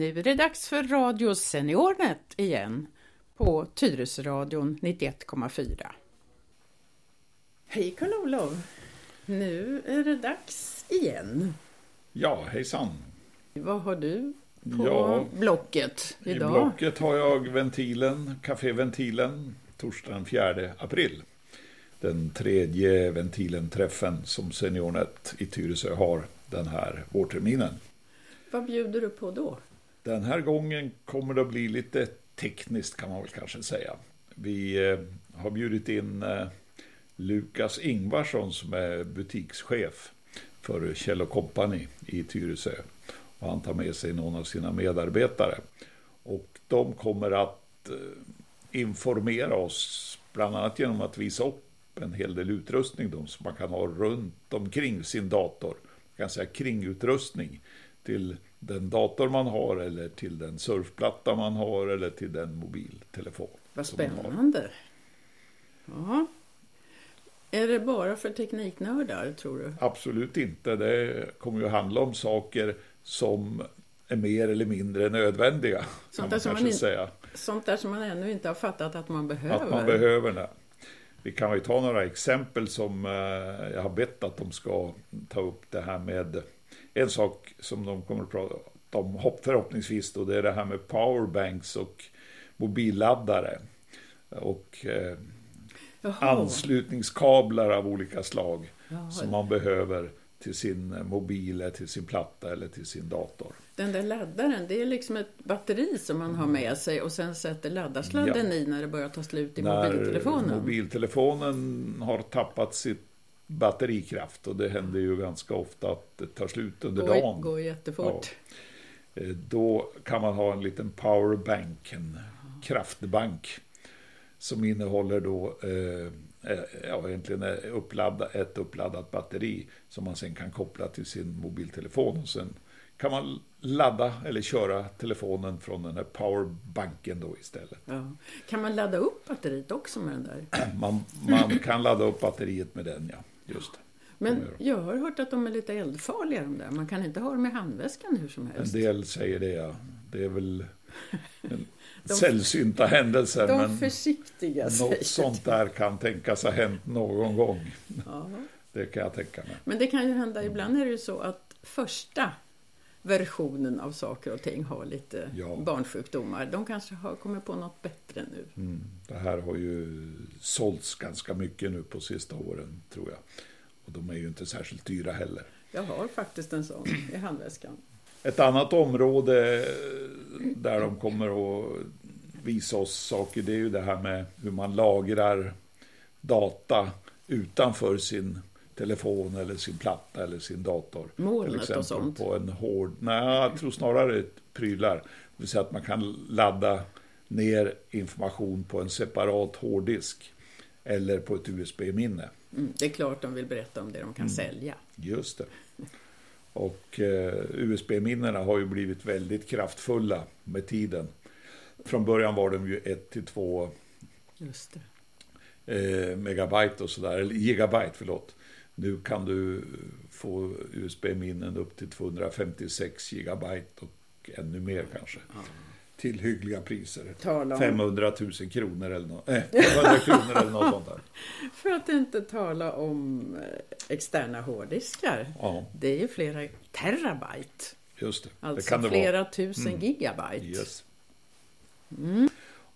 Nu är det dags för Radio Seniornet igen på Tyresöradion 91,4. Hej Karl-Olof! Nu är det dags igen. Ja, hejsan! Vad har du på Ja, Blocket I idag? blocket har jag ventilen, Café Ventilen, torsdagen 4 april. Den tredje ventilen-träffen som Seniornet i Tyresö har den här vårterminen. Vad bjuder du på då? Den här gången kommer det att bli lite tekniskt kan man väl kanske säga. Vi eh, har bjudit in eh, Lukas Ingvarsson som är butikschef för Kjell Company i Tyresö. Och han tar med sig någon av sina medarbetare. Och de kommer att eh, informera oss bland annat genom att visa upp en hel del utrustning då, som man kan ha runt omkring sin dator. Man kan säga kringutrustning till den dator man har eller till den surfplatta man har eller till den mobiltelefon. Vad som man spännande! Ja. Är det bara för tekniknördar, tror du? Absolut inte. Det kommer ju handla om saker som är mer eller mindre nödvändiga. Sånt man där som kanske man in- säga. Sånt där som man ännu inte har fattat att man behöver. Att man behöver det. Vi kan ju ta några exempel som eh, jag har bett att de ska ta upp det här med en sak som de kommer att prata om hopp- förhoppningsvis då, det är det här med powerbanks och mobilladdare. Och eh, Jaha. anslutningskablar av olika slag Ja, som man behöver till sin mobil, eller till sin platta eller till sin dator. Den där laddaren, det är liksom ett batteri som man har med sig och sen sätter laddarsladden Ja. i när det börjar ta slut i När mobiltelefonen. mobiltelefonen har tappat sitt batterikraft och det händer ju ganska ofta att det tar slut under går, dagen. går jättefort. Eh, Då kan man ha en liten powerbank, en kraftbank som innehåller då eh, eh, ja, egentligen är uppladda, ett uppladdat batteri som man sen kan koppla till sin mobiltelefon och sen kan man ladda eller köra telefonen från den här powerbanken då istället. Ja. Kan man ladda upp batteriet också med den där? Man, man kan ladda upp batteriet med den, ja. Just det. Men jag har hört att de är lite eldfarliga de där. Man kan inte ha dem i handväskan hur som En helst. del säger det, ja. Det är väl en De- sällsynta händelser, De men försiktiga något sånt där kan tänkas ha hänt någon gång. Ja. Det kan jag tänka mig. Men det kan ju hända, ibland är det ju så att första versionen av saker och ting har lite Ja. barnsjukdomar. De kanske har kommit på något bättre nu. Mm. Det här har ju sålts ganska mycket nu på sista åren, tror jag. Och de är ju inte särskilt dyra heller. Jag har faktiskt en sån i handväskan. Ett annat område där de kommer att visa oss saker, det är ju det här med hur man lagrar data utanför sin telefon eller sin platta eller sin dator. Molnet och sånt. på en hård, nej jag tror snarare prylar. Det vill säga att man kan ladda ner information på en separat hårddisk eller på ett USB-minne. Mm, det är klart de vill berätta om det de kan sälja. Just det. Och eh, USB-minnena har ju blivit väldigt kraftfulla med tiden. Från början var de ju 1 till 2 Just det. eh, megabyte och sådär, eller gigabyte förlåt. Nu kan du få USB-minnen upp till 256 gigabyte och ännu mer kanske. Till hyggliga priser. Tala om, 500 000 kronor eller något, eh, 500 kronor eller något sånt där. för att inte tala om eh, externa hårddiskar. Ja, Det är ju flera terabyte. just det. Alltså det det flera vara. tusen Mm. gigabyte. Yes.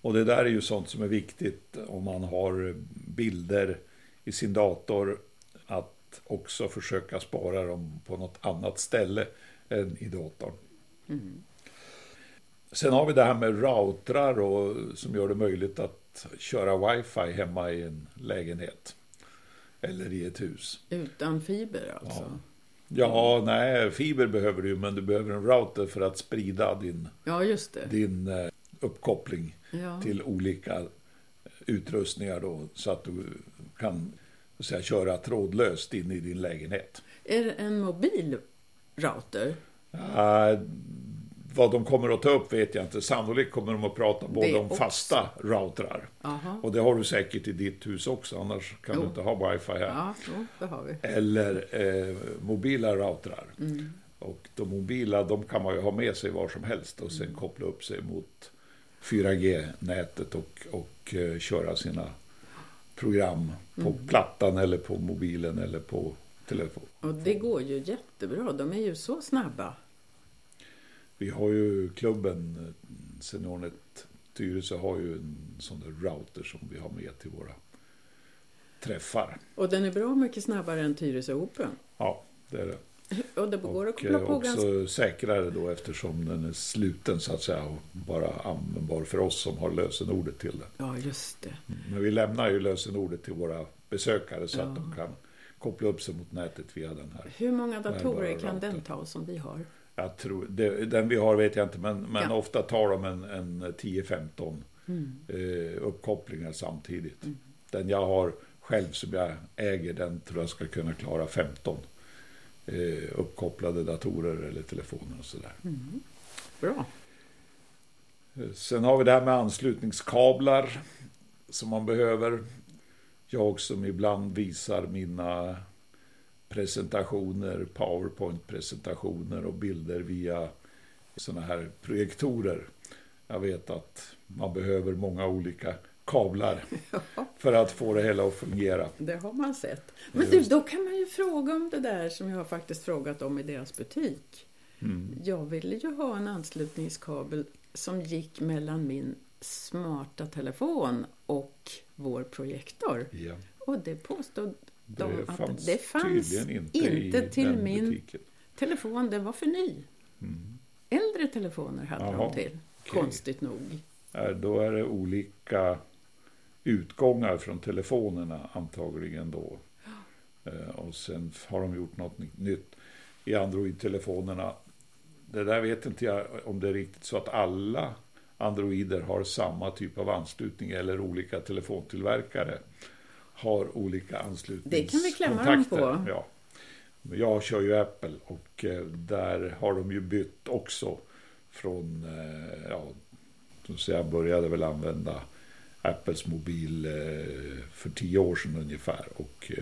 Och det där är ju sånt som är viktigt om man har bilder i sin dator att också försöka spara dem på något annat ställe än i datorn. Mm. Sen har vi det här med routrar och, som gör det möjligt att köra wifi hemma i en lägenhet. Eller i ett hus. Utan fiber alltså. Ja, nej, fiber behöver du men du behöver en router för att sprida din, Ja, din eh, uppkoppling Ja. till olika utrustningar då, så att du kan så säga, köra trådlöst in i din lägenhet. Är det en mobil router? Uh, vad de kommer att ta upp vet jag inte. Sannolikt kommer de att prata både Det om också. fasta routrar. Aha. Och det har du säkert i ditt hus också, annars kan Jo. du inte ha wifi här. Ja, jo, det har vi. Eller eh, mobila routrar. Mm. Och de mobila, de kan man ju ha med sig var som helst och sen koppla upp sig mot 4G-nätet och, och uh, köra sina program på mm. plattan eller på mobilen eller på telefon. Och det går ju jättebra, de är ju så snabba. Vi har ju klubben eh, Seniornet Tyresö har ju en sån där router som vi har med till våra träffar. Och den är bra mycket snabbare än Tyresö Open. Ja, det är det. Och det går att koppla på också ganska... säkrare då eftersom den är sluten så att säga och bara användbar för oss som har lösenordet till den. Ja, just det. Men vi lämnar ju lösenordet till våra besökare så ja. att de kan koppla upp sig mot nätet via den här. Hur många datorer kan den ta som vi har? Jag tror, det, den vi har vet jag inte, men, men ja. ofta tar de en, en 10-15 mm. eh, uppkopplingar samtidigt. Mm. Den jag har själv som jag äger, den tror jag ska kunna klara 15 eh, uppkopplade datorer eller telefoner och sådär. Mm. Bra. Eh, sen har vi det här med anslutningskablar som man behöver. Jag som ibland visar mina presentationer, powerpoint-presentationer och bilder via sådana här projektorer. Jag vet att man behöver många olika kablar för att få det hela att fungera. Det har man sett. Men du, då kan man ju fråga om det där som jag har faktiskt frågat om i deras butik. Mm. Jag ville ju ha en anslutningskabel som gick mellan min smarta telefon och vår projektor. Ja. Och det påstod de det fanns det fanns inte, inte till min butiken. telefon. Den var för ny. Mm. Äldre telefoner hade Aha, de till, okay. konstigt nog. Då är det olika utgångar från telefonerna antagligen då. Eh, och sen har de gjort något nytt i Android-telefonerna. Det där vet inte jag om det är riktigt så att alla Androider har samma typ av anslutning eller olika telefontillverkare har olika anslutningskontakter. Det kan vi klämma dem på. Ja. Jag kör ju Apple och eh, där har de ju bytt också från, eh, ja, jag började väl använda Apples mobil eh, för tio år sedan ungefär och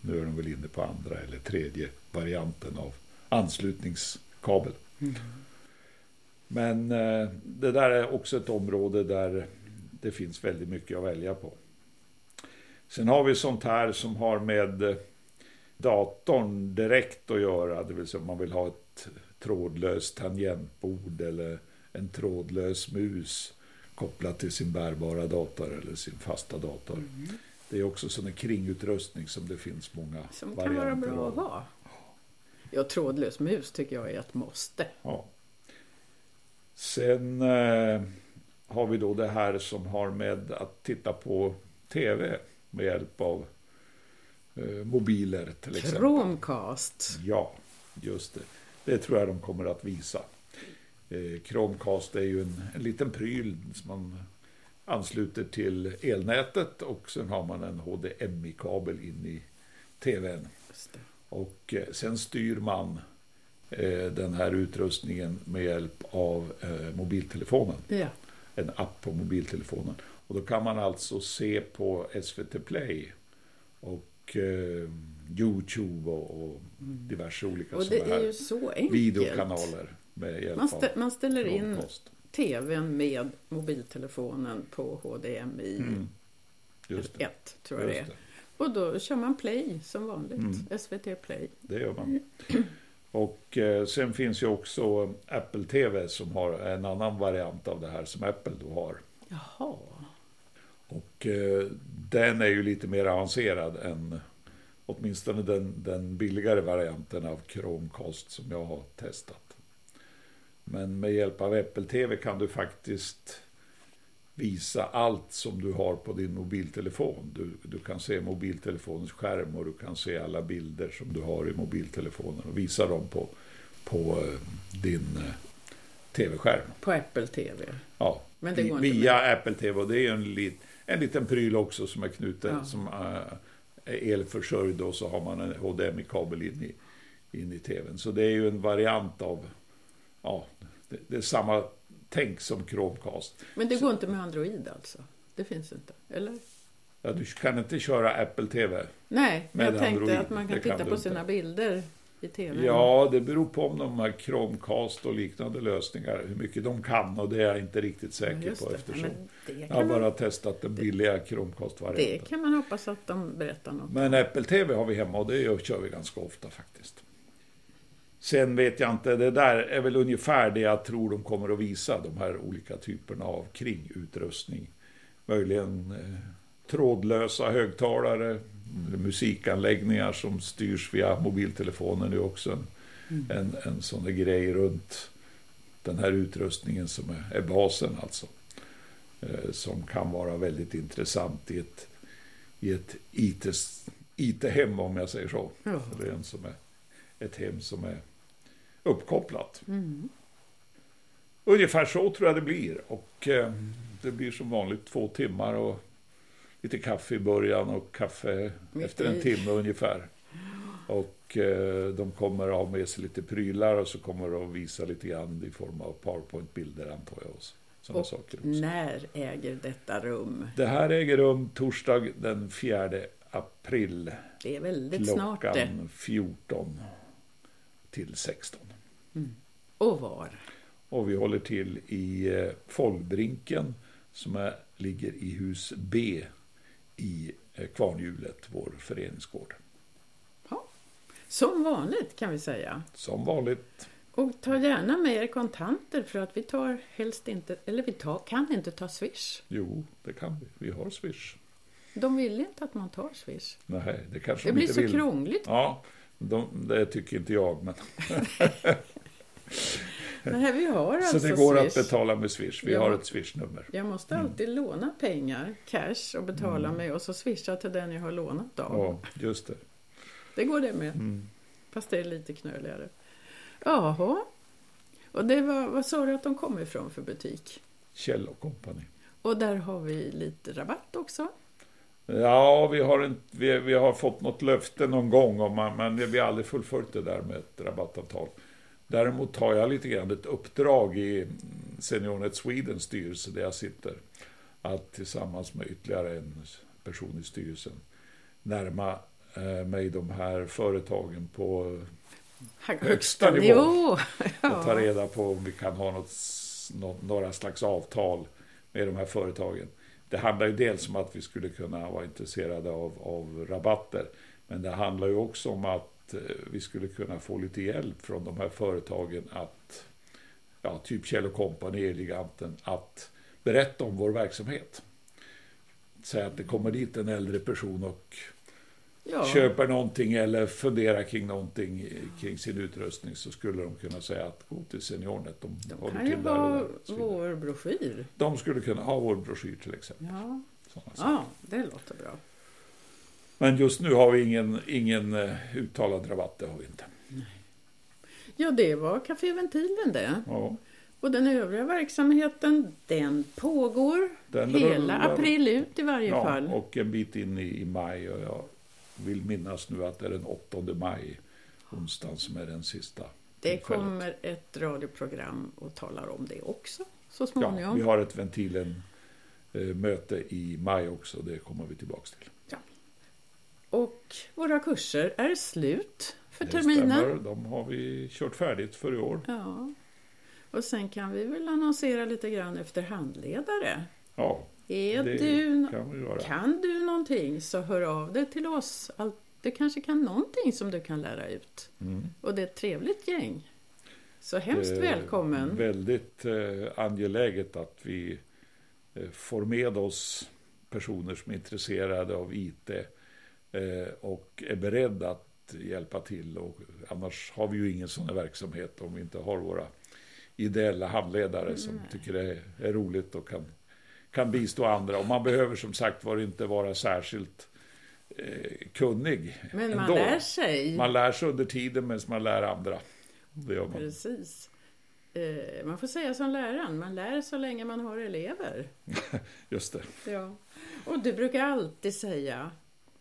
nu är de väl inne på andra eller tredje varianten av anslutningskabel. Mm. Men det där är också ett område där det finns väldigt mycket att välja på. Sen har vi sånt här som har med eh, datorn direkt att göra, det vill säga om man vill ha ett trådlöst tangentbord eller en trådlös mus kopplat till sin bärbara dator eller sin fasta dator. Mm. Det är också sån kringutrustning som det finns många som varianter Som kan vara bra att ha. Ja, trådlös mus tycker jag är ett måste. Ja. Sen eh, har vi då det här som har med att titta på tv med hjälp av eh, mobiler till exempel. Chromecast. Ja, just det. Det tror jag de kommer att visa. Eh, Chromecast är ju en, en liten pryl som man ansluter till elnätet och sen har man en HDMI-kabel in i tvn. Och eh, sen styr man den här utrustningen med hjälp av mobiltelefonen. Ja. En app på mobiltelefonen. Och då kan man alltså se på SVT Play och eh, Youtube och, och, mm. diverse olika och det är ju så enkelt. videokanaler. Med hjälp man, stä, man ställer in tvn med mobiltelefonen på HDMI mm. 1, tror jag det är. Och då kör man play som vanligt, mm. SVT Play. Det gör man. Och eh, sen finns ju också Apple TV som har en annan variant av det här som Apple då har. Jaha. Och eh, den är ju lite mer avancerad än åtminstone den, den billigare varianten av Chromecast som jag har testat. Men med hjälp av Apple TV kan du faktiskt visa allt som du har på din mobiltelefon. Du, du kan se mobiltelefonens skärm och du kan se alla bilder som du har i mobiltelefonen och visa dem på, på eh, din eh, tv-skärm. På Apple TV? Ja, Men det går via med. Apple TV. Och det är en lit, en liten pryl också som är knuten, ja. som är elförsörjd och så har man en HDMI-kabel in i, in i tvn. Så det är ju en variant av, ja, det, det är samma tänk som Chromecast. Men det går så, inte med Android alltså? Det finns inte, eller? Ja, du kan inte köra Apple TV. Nej, men jag tänkte Android. att man kan det titta kan på sina inte. bilder i TV? Ja, det beror på om de har Chromecast och liknande lösningar, hur mycket de kan och det är jag inte riktigt säker Just på det. eftersom Ja, det jag har bara man- testat den billiga Det Chromecast-varianten. kan man hoppas att de berättar något. Men Apple TV har vi hemma och det kör vi ganska ofta faktiskt. Sen vet jag inte, det där är väl ungefär det jag tror de kommer att visa, de här olika typerna av kringutrustning. Möjligen eh, trådlösa högtalare, musikanläggningar som styrs via mobiltelefonen nu också. En, Mm. en, en sån där grej runt den här utrustningen som är, är basen alltså. Eh, som kan vara väldigt intressant i ett, i ett IT, IT-hem om jag säger så. Ja. Eller en som är ett hem som är uppkopplat. Mm. Ungefär så tror jag det blir. Och eh, det blir som vanligt två timmar och lite kaffe i början och kaffe Mitt efter en timme ungefär. Och eh, de kommer att ha med sig lite prylar och så kommer de att visa lite grann i form av powerpoint-bilder antar jag. Och sådana Och saker också. när äger detta rum? Det här äger rum torsdag den 4 april. Det är väldigt snart det. Klockan 14 till 16. Och var? Och vi håller till i eh, Follbrinken som är, ligger i hus B i eh, Kvarnhjulet, vår föreningsgård. Ja. Som vanligt kan vi säga. Som vanligt. Och ta gärna med er kontanter för att vi tar helst inte, eller vi tar, kan inte ta Swish. Jo, det kan vi. Vi har Swish. De vill inte att man tar Swish. Nej, det kanske Det de blir inte så vill. krångligt. Ja, de, det tycker inte jag. Men, Nej, vi har så alltså det går Swish. att betala med Swish. Vi Ja. har ett Swish-nummer. Jag måste Mm. alltid låna pengar, cash, och betala med och så swisha till den jag har lånat av. Ja, just det. Det går det med. Mm. Fast det är lite knöligare. Jaha. Och det var, vad sa du att de kom ifrån för butik? Kjell och Company. Och där har vi lite rabatt också. Ja, vi har, en, vi, vi har fått något löfte någon gång, om man, men vi har aldrig fullföljt det där med ett rabattavtal. Däremot har jag lite grann ett uppdrag i SeniorNet Swedens styrelse där jag sitter. Att tillsammans med ytterligare en person i styrelsen närma eh, mig de här företagen på Högsta nivå. och ta reda på om vi kan ha något, några slags avtal med de här företagen. Det handlar ju dels om att vi skulle kunna vara intresserade av, av rabatter. Men det handlar ju också om att eh, vi skulle kunna få lite hjälp från de här företagen att, ja, typ Kjell Company, Eleganten, att berätta om vår verksamhet. Säg att det kommer dit en äldre person och Ja. köper någonting eller funderar kring någonting kring sin utrustning så skulle de kunna säga att gå till SeniorNet. De, De kan ju ha vår broschyr. De skulle kunna ha vår broschyr till exempel. Ja. Ja, det låter bra. Men just nu har vi ingen, ingen eh, uttalad rabatt, det har vi inte. Ja, det var Café Ventilen det. Ja, Och den övriga verksamheten, den pågår den hela rullar. april ut i varje ja, fall. och en bit in i, i maj. Och jag vill minnas nu att det är den 8 maj, onsdagen, som är den sista. det kommer ett radioprogram och talar om det också så Ja, småningom. vi har ett Ventilen-möte i maj också, det kommer vi tillbaka till. Och våra kurser är slut för Det terminen. stämmer, de har vi kört färdigt för i år. Ja. Och sen kan vi väl annonsera lite grann efter handledare. Ja, Är du, kan kan du någonting så hör av dig till oss. Du kanske kan någonting som du kan lära ut. Mm. Och det är ett trevligt gäng. Så hemskt Det är välkommen. Väldigt eh, angeläget att vi eh, får med oss personer som är intresserade av IT och är beredda att hjälpa till. Och annars har vi ju ingen sån här verksamhet om vi inte har våra ideella handledare som tycker det är, är roligt och kan, kan bistå andra. Och man behöver som sagt var inte vara särskilt eh, kunnig. Men man ändå. lär sig. Man lär sig under tiden medan man lär andra. Det gör man. Precis. Eh, man får säga som läraren, man lär så länge man har elever. Just det. Ja. Och du brukar alltid säga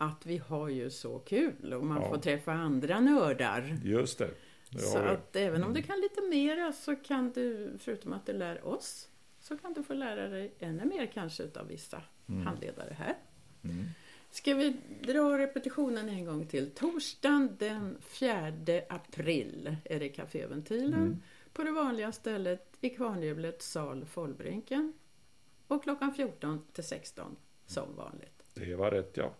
att vi har ju så kul och man Ja. får träffa andra nördar. Just det. det Så att även om du kan lite mera så kan du, förutom att du lär oss, så kan du få lära dig ännu mer kanske utav vissa handledare här. Mm. Ska vi dra repetitionen en gång till? Torsdagen den 4 april är det Caféventilen mm. på det vanliga stället i Kvarnhjulet, sal Follbrinken. Och klockan 14 till 16 som vanligt. Det var rätt ja.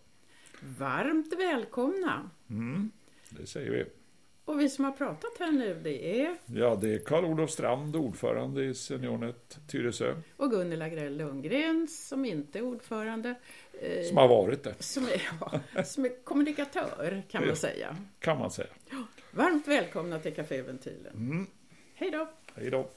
Varmt välkomna! Mm, det säger vi. Och vi som har pratat här nu det är? Ja, det är Karl-Olof Strand, ordförande i Seniornet Tyresö. Och Gunilla Grell Lundgren, som inte är ordförande. Eh, som har varit det. Som är, ja, som är kommunikatör, kan man säga. Kan man säga. Varmt välkomna till Caféventilen. Mm. Hej då! Hej då!